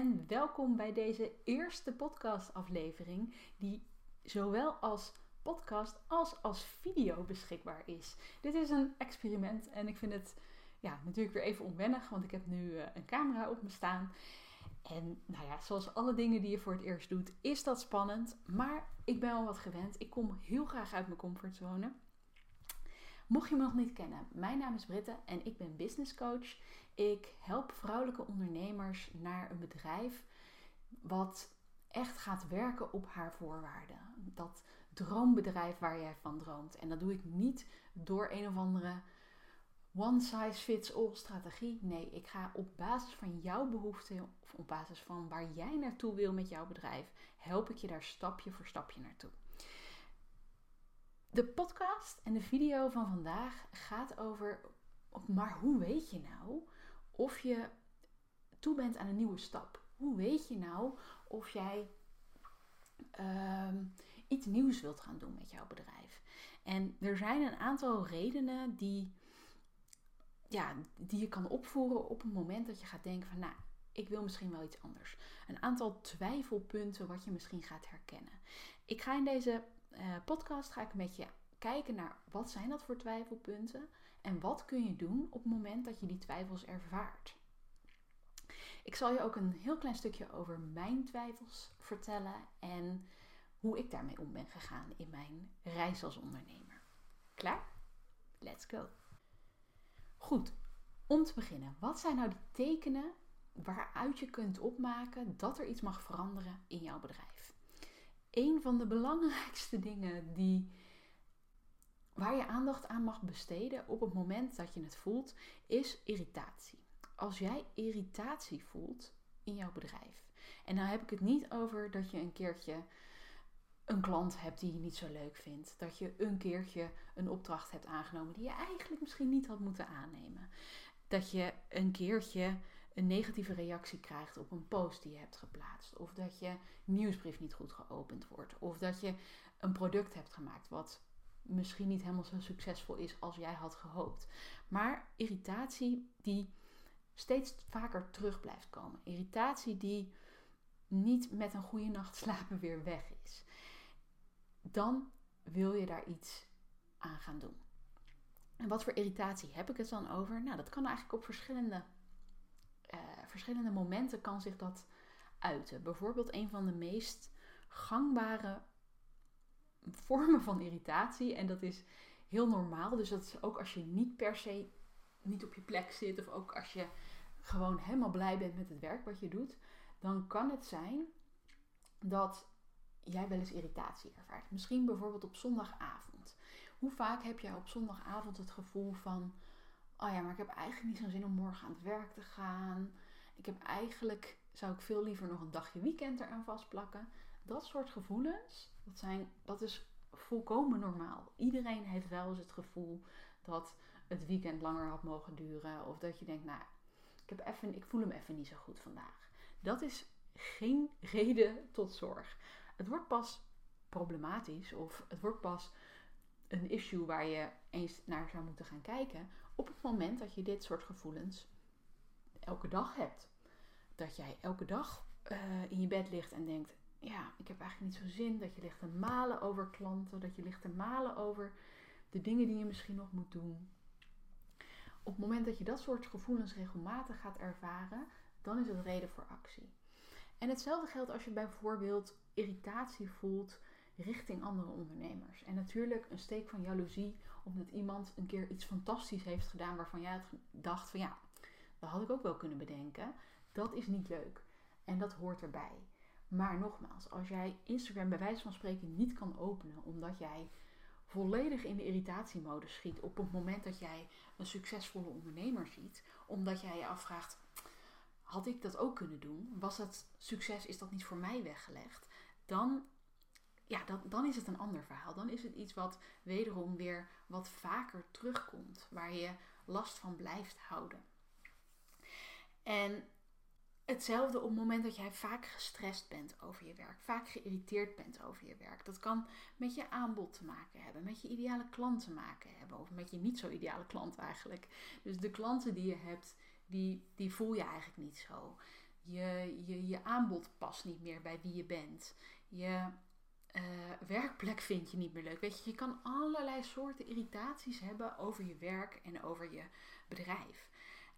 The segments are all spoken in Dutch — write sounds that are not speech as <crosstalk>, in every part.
en welkom bij deze eerste podcastaflevering die zowel als podcast als als video beschikbaar is. Dit is een experiment en ik vind het ja, natuurlijk weer even onwennig, want ik heb nu eh, een camera op me staan. En nou ja, zoals alle dingen die je voor het eerst doet, is dat spannend. Maar ik ben al wat gewend. Ik kom heel graag uit mijn comfortzone. Mocht je me nog niet kennen, mijn naam is Britte en ik ben business coach. Ik help vrouwelijke ondernemers naar een bedrijf wat echt gaat werken op haar voorwaarden. Dat droombedrijf waar jij van droomt. En dat doe ik niet door een of andere one size fits all strategie. Nee, ik ga op basis van jouw behoeften of op basis van waar jij naartoe wil met jouw bedrijf, help ik je daar stapje voor stapje naartoe. De podcast en de video van vandaag gaat over, maar hoe weet je nou of je toe bent aan een nieuwe stap? Hoe weet je nou of jij ehm, iets nieuws wilt gaan doen met jouw bedrijf? En er zijn een aantal redenen die, ja, die je kan opvoeren op het moment dat je gaat denken van, nou, ik wil misschien wel iets anders. Een aantal twijfelpunten wat je misschien gaat herkennen. Ik ga in deze uh, podcast ga ik met je kijken naar wat zijn dat voor twijfelpunten en wat kun je doen op het moment dat je die twijfels ervaart. Ik zal je ook een heel klein stukje over mijn twijfels vertellen en hoe ik daarmee om ben gegaan in mijn reis als ondernemer. Klaar? Let's go. Goed, om te beginnen, wat zijn nou de tekenen waaruit je kunt opmaken dat er iets mag veranderen in jouw bedrijf? Een van de belangrijkste dingen die waar je aandacht aan mag besteden op het moment dat je het voelt, is irritatie. Als jij irritatie voelt in jouw bedrijf. En nou heb ik het niet over dat je een keertje een klant hebt die je niet zo leuk vindt. Dat je een keertje een opdracht hebt aangenomen die je eigenlijk misschien niet had moeten aannemen. Dat je een keertje een negatieve reactie krijgt op een post die je hebt geplaatst. Of dat je nieuwsbrief niet goed geopend wordt. Of dat je een product hebt gemaakt wat misschien niet helemaal zo succesvol is als jij had gehoopt. Maar irritatie die steeds vaker terug blijft komen. Irritatie die niet met een goede nacht slapen weer weg is. Dan wil je daar iets aan gaan doen. En wat voor irritatie heb ik het dan over? Nou, dat kan eigenlijk op verschillende, uh, verschillende momenten kan zich dat uiten. Bijvoorbeeld een van de meest gangbare vormen van irritatie. En dat is heel normaal. Dus dat is ook als je niet per se niet op je plek zit. Of ook als je gewoon helemaal blij bent met het werk wat je doet. Dan kan het zijn dat jij wel eens irritatie ervaart. Misschien bijvoorbeeld op zondagavond. Hoe vaak heb jij op zondagavond het gevoel van... Oh ja, maar ik heb eigenlijk niet zo'n zin om morgen aan het werk te gaan. Ik heb eigenlijk... Zou ik veel liever nog een dagje weekend eraan vastplakken. Dat soort gevoelens, dat, zijn, dat is volkomen normaal. Iedereen heeft wel eens het gevoel dat het weekend langer had mogen duren. Of dat je denkt, nou, ik, heb even, ik voel hem even niet zo goed vandaag. Dat is geen <laughs> reden tot zorg. Het wordt pas problematisch of het wordt pas een issue waar je eens naar zou moeten gaan kijken op het moment dat je dit soort gevoelens elke dag hebt. Dat jij elke dag uh, in je bed ligt en denkt: ja, ik heb eigenlijk niet zo zin dat je ligt te malen over klanten, dat je ligt te malen over de dingen die je misschien nog moet doen. Op het moment dat je dat soort gevoelens regelmatig gaat ervaren, dan is het reden voor actie. En hetzelfde geldt als je bijvoorbeeld irritatie voelt richting andere ondernemers. En natuurlijk een steek van jaloezie omdat iemand een keer iets fantastisch heeft gedaan waarvan jij dacht van ja, dat had ik ook wel kunnen bedenken. Dat is niet leuk. En dat hoort erbij. Maar nogmaals, als jij Instagram bij wijze van spreken niet kan openen omdat jij volledig in de irritatiemodus schiet op het moment dat jij een succesvolle ondernemer ziet, omdat jij je afvraagt: had ik dat ook kunnen doen? Was dat succes, is dat niet voor mij weggelegd? Dan, ja, dan, dan is het een ander verhaal. Dan is het iets wat wederom weer wat vaker terugkomt, waar je last van blijft houden. En Hetzelfde op het moment dat jij vaak gestrest bent over je werk, vaak geïrriteerd bent over je werk. Dat kan met je aanbod te maken hebben, met je ideale klant te maken hebben, of met je niet zo ideale klant eigenlijk. Dus de klanten die je hebt, die, die voel je eigenlijk niet zo. Je, je, je aanbod past niet meer bij wie je bent. Je uh, werkplek vind je niet meer leuk. Weet je, je kan allerlei soorten irritaties hebben over je werk en over je bedrijf.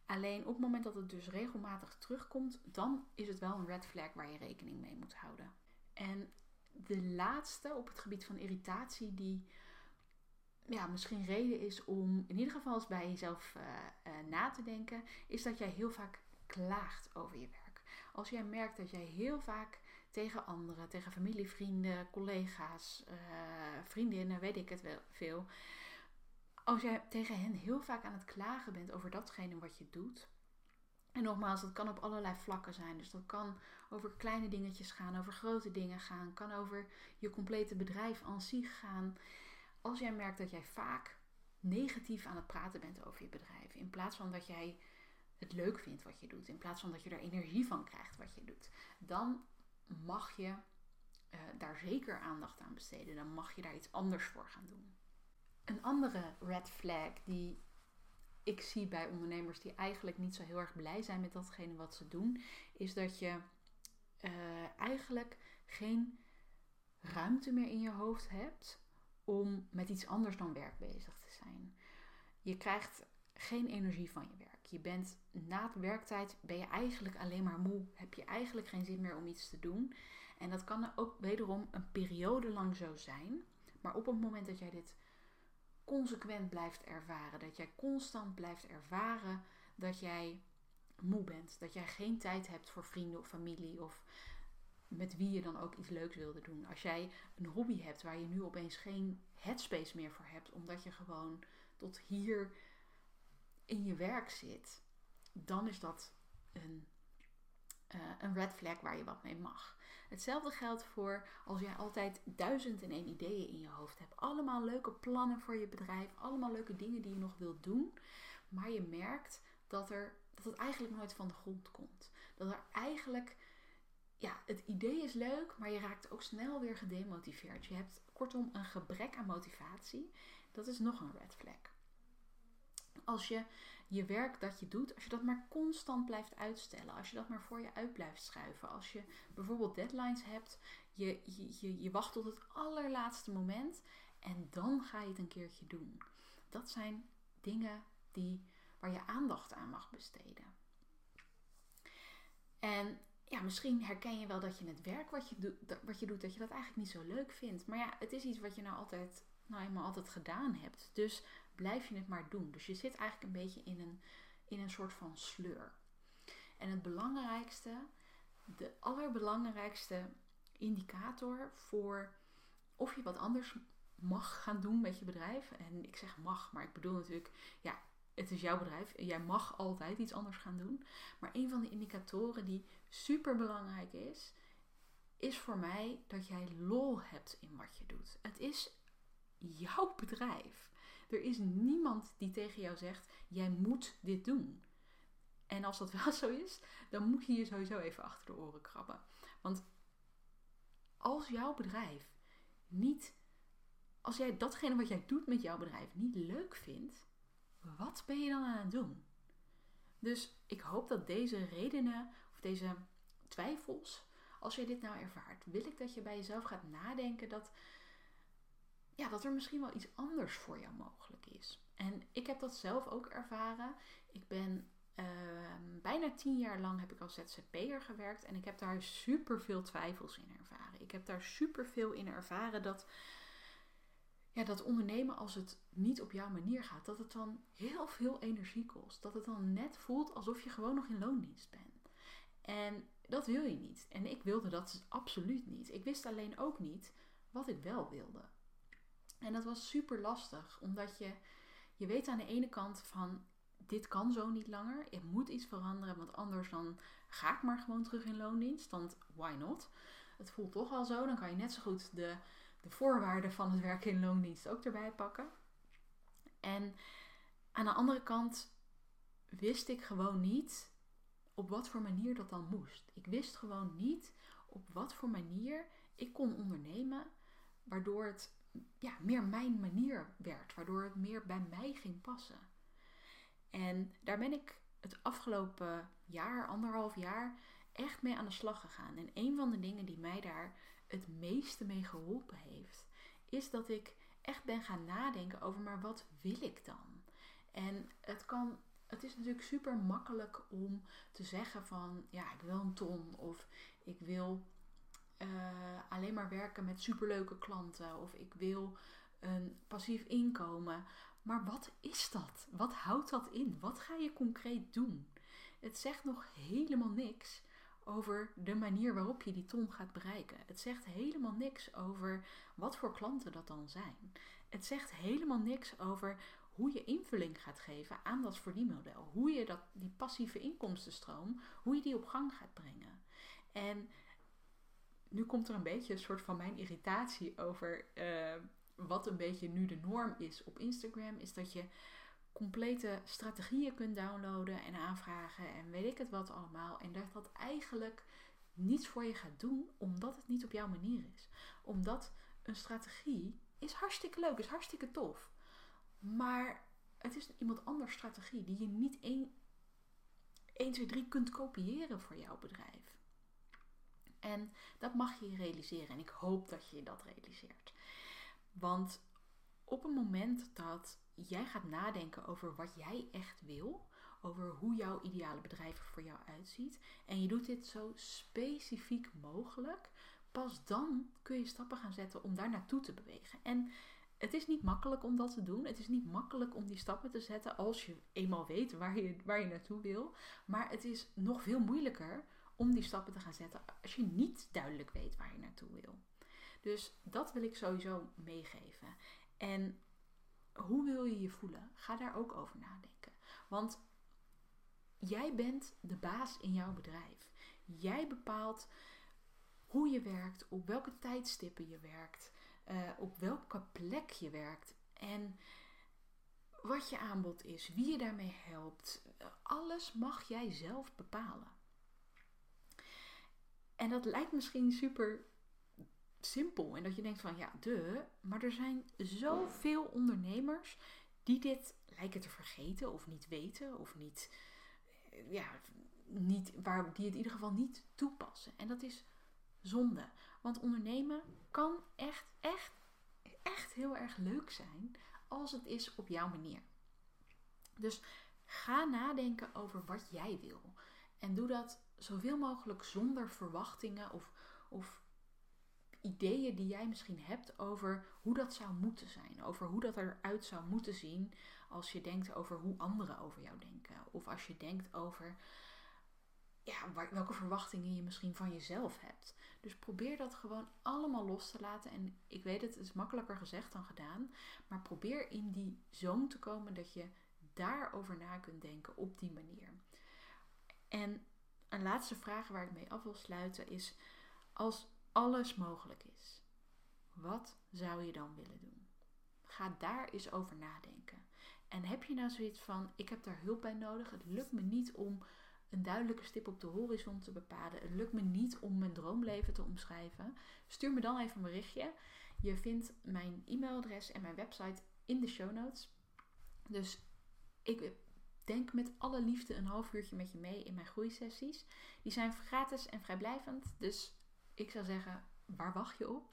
Alleen op het moment dat het dus regelmatig terugkomt, dan is het wel een red flag waar je rekening mee moet houden. En de laatste op het gebied van irritatie, die ja, misschien reden is om in ieder geval eens bij jezelf uh, uh, na te denken, is dat jij heel vaak klaagt over je werk. Als jij merkt dat jij heel vaak tegen anderen, tegen familie, vrienden, collega's, uh, vriendinnen, weet ik het wel veel. Als jij tegen hen heel vaak aan het klagen bent over datgene wat je doet. En nogmaals, dat kan op allerlei vlakken zijn. Dus dat kan over kleine dingetjes gaan, over grote dingen gaan, kan over je complete bedrijf aan zich gaan. Als jij merkt dat jij vaak negatief aan het praten bent over je bedrijf, in plaats van dat jij het leuk vindt wat je doet, in plaats van dat je er energie van krijgt wat je doet, dan mag je uh, daar zeker aandacht aan besteden. Dan mag je daar iets anders voor gaan doen. Een andere red flag die ik zie bij ondernemers die eigenlijk niet zo heel erg blij zijn met datgene wat ze doen, is dat je uh, eigenlijk geen ruimte meer in je hoofd hebt om met iets anders dan werk bezig te zijn. Je krijgt geen energie van je werk. Je bent na de werktijd ben je eigenlijk alleen maar moe. Heb je eigenlijk geen zin meer om iets te doen. En dat kan ook wederom een periode lang zo zijn. Maar op het moment dat jij dit consequent blijft ervaren, dat jij constant blijft ervaren dat jij moe bent, dat jij geen tijd hebt voor vrienden of familie of met wie je dan ook iets leuks wilde doen. Als jij een hobby hebt waar je nu opeens geen headspace meer voor hebt, omdat je gewoon tot hier in je werk zit, dan is dat een, uh, een red flag waar je wat mee mag. Hetzelfde geldt voor als jij altijd duizend en één ideeën in je hoofd hebt. Allemaal leuke plannen voor je bedrijf, allemaal leuke dingen die je nog wilt doen. Maar je merkt dat, er, dat het eigenlijk nooit van de grond komt. Dat er eigenlijk, ja, het idee is leuk, maar je raakt ook snel weer gedemotiveerd. Je hebt kortom een gebrek aan motivatie. Dat is nog een red flag als je je werk dat je doet, als je dat maar constant blijft uitstellen, als je dat maar voor je uit blijft schuiven, als je bijvoorbeeld deadlines hebt, je, je, je wacht tot het allerlaatste moment en dan ga je het een keertje doen. Dat zijn dingen die, waar je aandacht aan mag besteden. En ja, misschien herken je wel dat je het werk wat je, doet, wat je doet, dat je dat eigenlijk niet zo leuk vindt. Maar ja, het is iets wat je nou altijd, nou eenmaal altijd gedaan hebt. Dus blijf je het maar doen. Dus je zit eigenlijk een beetje in een, in een soort van sleur. En het belangrijkste, de allerbelangrijkste indicator voor of je wat anders mag gaan doen met je bedrijf. En ik zeg mag, maar ik bedoel natuurlijk, ja, het is jouw bedrijf. Jij mag altijd iets anders gaan doen. Maar een van de indicatoren die super belangrijk is, is voor mij dat jij lol hebt in wat je doet. Het is jouw bedrijf. Er is niemand die tegen jou zegt: jij moet dit doen. En als dat <laughs> wel zo is, dan moet je je sowieso even achter de oren krabben. Want als jouw bedrijf niet, als jij datgene wat jij doet met jouw bedrijf niet leuk vindt, wat ben je dan aan het doen? Dus ik hoop dat deze redenen of deze twijfels, als jij dit nou ervaart, wil ik dat je bij jezelf gaat nadenken dat ja, dat er misschien wel iets anders voor jou mogelijk is. En ik heb dat zelf ook ervaren. Ik ben ehm, bijna tien jaar lang heb ik als ZZP'er gewerkt en ik heb daar super veel twijfels in ervaren. Ik heb daar super veel in ervaren dat, ja, dat ondernemen als het niet op jouw manier gaat, dat het dan heel veel energie kost. Dat het dan net voelt alsof je gewoon nog in loondienst bent. En dat wil je niet. En ik wilde dat absoluut niet. Ik wist alleen ook niet wat ik wel wilde. En dat was super lastig, omdat je, je weet aan de ene kant van dit kan zo niet langer. Er moet iets veranderen, want anders dan ga ik maar gewoon terug in loondienst. Want why not? Het voelt toch al zo. Dan kan je net zo goed de, de voorwaarden van het werken in loondienst ook erbij pakken. En aan de andere kant wist ik gewoon niet op wat voor manier dat dan moest. Ik wist gewoon niet op wat voor manier ik kon ondernemen, waardoor het ja, meer mijn manier werd, waardoor het meer bij mij ging passen. En daar ben ik het afgelopen jaar, anderhalf jaar, echt mee aan de slag gegaan. En een van de dingen die mij daar het meeste mee geholpen heeft, is dat ik echt ben gaan nadenken over, maar wat wil ik dan? En het kan, het is natuurlijk super makkelijk om te zeggen van, ja, ik wil een ton of ik wil uh, alleen maar werken met superleuke klanten of ik wil een passief inkomen. Maar wat is dat? Wat houdt dat in? Wat ga je concreet doen? Het zegt nog helemaal niks over de manier waarop je die ton gaat bereiken. Het zegt helemaal niks over wat voor klanten dat dan zijn. Het zegt helemaal niks over hoe je invulling gaat geven aan dat verdienmodel. Hoe je dat, die passieve inkomstenstroom, hoe je die op gang gaat brengen. En nu komt er een beetje een soort van mijn irritatie over uh, wat een beetje nu de norm is op Instagram. Is dat je complete strategieën kunt downloaden en aanvragen en weet ik het wat allemaal. En dat dat eigenlijk niets voor je gaat doen omdat het niet op jouw manier is. Omdat een strategie is hartstikke leuk, is hartstikke tof. Maar het is iemand anders strategie die je niet 1, 1 2, 3 kunt kopiëren voor jouw bedrijf. En dat mag je realiseren en ik hoop dat je dat realiseert. Want op het moment dat jij gaat nadenken over wat jij echt wil, over hoe jouw ideale bedrijf er voor jou uitziet, en je doet dit zo specifiek mogelijk, pas dan kun je stappen gaan zetten om daar naartoe te bewegen. En het is niet makkelijk om dat te doen. Het is niet makkelijk om die stappen te zetten als je eenmaal weet waar je, waar je naartoe wil. Maar het is nog veel moeilijker om die stappen te gaan zetten als je niet duidelijk weet waar je naartoe wil. Dus dat wil ik sowieso meegeven. En hoe wil je je voelen? Ga daar ook over nadenken. Want jij bent de baas in jouw bedrijf. Jij bepaalt hoe je werkt, op welke tijdstippen je werkt, uh, op welke plek je werkt en wat je aanbod is, wie je daarmee helpt. Alles mag jij zelf bepalen. En dat lijkt misschien super simpel. En dat je denkt van ja, de. Maar er zijn zoveel ondernemers die dit lijken te vergeten of niet weten of niet. Eh, ja, niet, waar, die het in ieder geval niet toepassen. En dat is zonde. Want ondernemen kan echt, echt, echt heel erg leuk zijn als het is op jouw manier. Dus ga nadenken over wat jij wil. En doe dat zoveel mogelijk zonder verwachtingen of, of ideeën die jij misschien hebt over hoe dat zou moeten zijn. Over hoe dat eruit zou moeten zien als je denkt over hoe anderen over jou denken. Of als je denkt over ja, welke verwachtingen je misschien van jezelf hebt. Dus probeer dat gewoon allemaal los te laten. En ik weet het, het is makkelijker gezegd dan gedaan. Maar probeer in die zone te komen dat je daarover na kunt denken op die manier. En een laatste vraag waar ik mee af wil sluiten is: als alles mogelijk is, wat zou je dan willen doen? Ga daar eens over nadenken. En heb je nou zoiets van: ik heb daar hulp bij nodig, het lukt me niet om een duidelijke stip op de horizon te bepalen, het lukt me niet om mijn droomleven te omschrijven, stuur me dan even een berichtje. Je vindt mijn e-mailadres en mijn website in de show notes. Dus ik denk met alle liefde een half uurtje met je mee in mijn groeisessies. Die zijn gratis en vrijblijvend. Dus ik zou zeggen, waar wacht je op?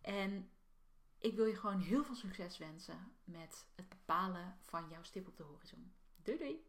En ik wil je gewoon heel veel succes wensen met het bepalen van jouw stip op de horizon. Doei doei!